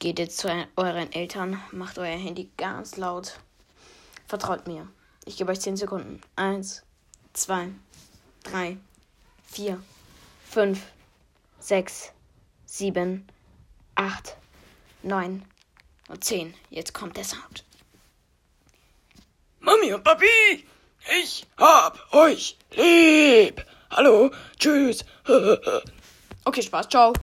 Geht jetzt zu e-, euren Eltern, macht euer Handy ganz laut. Vertraut mir. Ich gebe euch 10 Sekunden. 1, 2, 3, 4, 5, 6, 7, 8, 9 und 10. Jetzt kommt der Sound. Mami und Papi, ich hab euch lieb. Hallo, tschüss. Okay, Spaß, ciao.